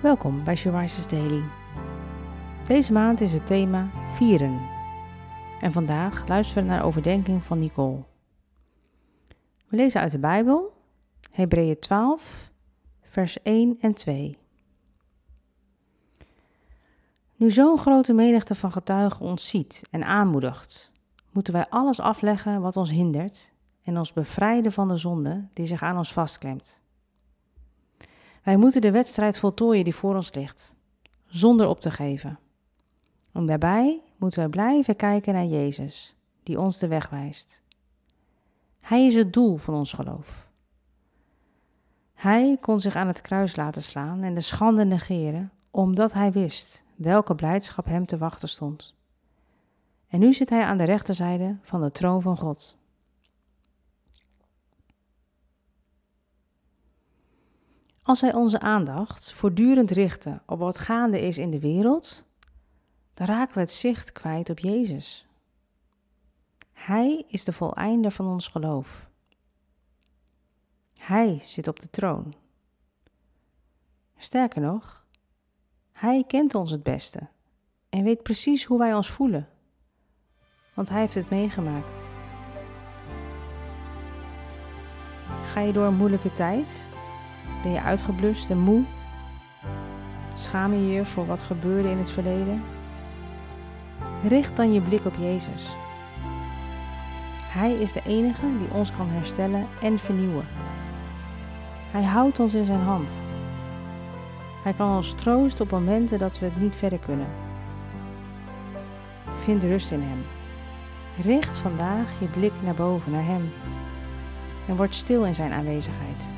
Welkom bij She Daily. Deze maand is het thema vieren. En vandaag luisteren we naar de overdenking van Nicole. We lezen uit de Bijbel, Hebreeën 12, vers 1 en 2. Nu zo'n grote menigte van getuigen ons ziet en aanmoedigt, moeten wij alles afleggen wat ons hindert en ons bevrijden van de zonde die zich aan ons vastklemt. Wij moeten de wedstrijd voltooien die voor ons ligt, zonder op te geven. En daarbij moeten wij blijven kijken naar Jezus, die ons de weg wijst. Hij is het doel van ons geloof. Hij kon zich aan het kruis laten slaan en de schande negeren, omdat hij wist welke blijdschap hem te wachten stond. En nu zit hij aan de rechterzijde van de troon van God. Als wij onze aandacht voortdurend richten op wat gaande is in de wereld, dan raken we het zicht kwijt op Jezus. Hij is de voleinder van ons geloof. Hij zit op de troon. Sterker nog, Hij kent ons het beste en weet precies hoe wij ons voelen, want Hij heeft het meegemaakt. Ga je door een moeilijke tijd? Ben je uitgeblust en moe? Schaam je je voor wat gebeurde in het verleden? Richt dan je blik op Jezus. Hij is de enige die ons kan herstellen en vernieuwen. Hij houdt ons in zijn hand. Hij kan ons troosten op momenten dat we het niet verder kunnen. Vind rust in Hem. Richt vandaag je blik naar boven, naar Hem. En word stil in Zijn aanwezigheid.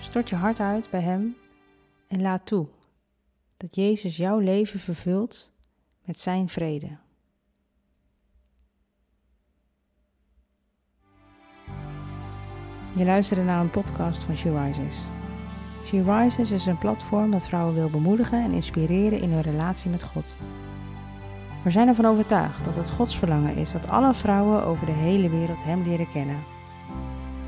Stort je hart uit bij Hem en laat toe dat Jezus jouw leven vervult met Zijn vrede. Je luisterde naar een podcast van She Rises. She Rises is een platform dat vrouwen wil bemoedigen en inspireren in hun relatie met God. We zijn ervan overtuigd dat het Gods verlangen is dat alle vrouwen over de hele wereld Hem leren kennen.